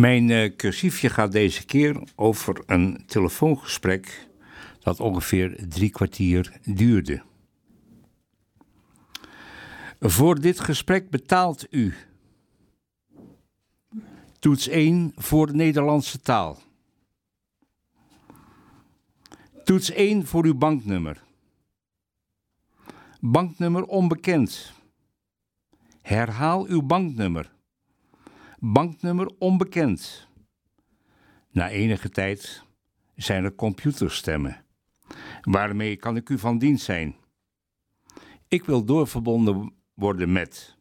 Mijn uh, cursiefje gaat deze keer over een telefoongesprek dat ongeveer drie kwartier duurde. Voor dit gesprek betaalt u. Toets 1 voor de Nederlandse taal. Toets 1 voor uw banknummer. Banknummer onbekend. Herhaal uw banknummer. Banknummer onbekend. Na enige tijd zijn er computerstemmen. Waarmee kan ik u van dienst zijn? Ik wil doorverbonden worden met.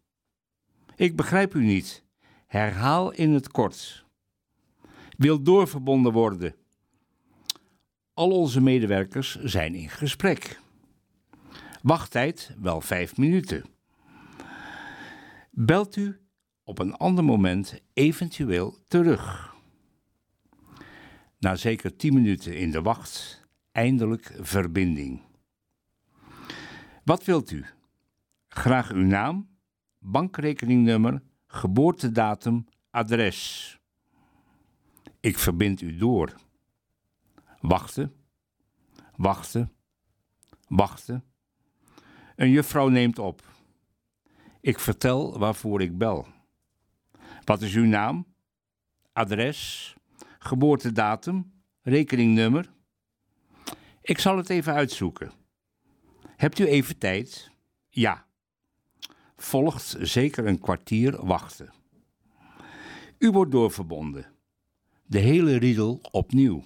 Ik begrijp u niet. Herhaal in het kort. Wil doorverbonden worden. Al onze medewerkers zijn in gesprek. Wachttijd wel vijf minuten. Belt u op een ander moment eventueel terug. Na zeker tien minuten in de wacht, eindelijk verbinding. Wat wilt u? Graag uw naam, bankrekeningnummer, geboortedatum, adres. Ik verbind u door. Wachten, wachten, wachten. Een juffrouw neemt op. Ik vertel waarvoor ik bel. Wat is uw naam, adres, geboortedatum, rekeningnummer? Ik zal het even uitzoeken. Hebt u even tijd? Ja. Volgt zeker een kwartier wachten. U wordt doorverbonden. De hele riedel opnieuw.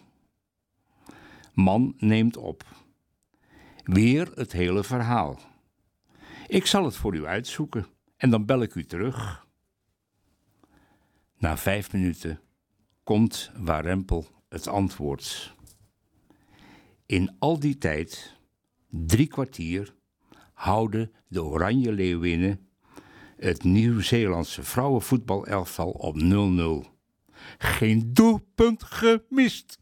Man neemt op. Weer het hele verhaal. Ik zal het voor u uitzoeken en dan bel ik u terug. Na vijf minuten komt Warempel het antwoord. In al die tijd, drie kwartier, houden de Oranje Leeuwinnen het Nieuw-Zeelandse vrouwenvoetbalelftal op 0-0. Geen doelpunt gemist.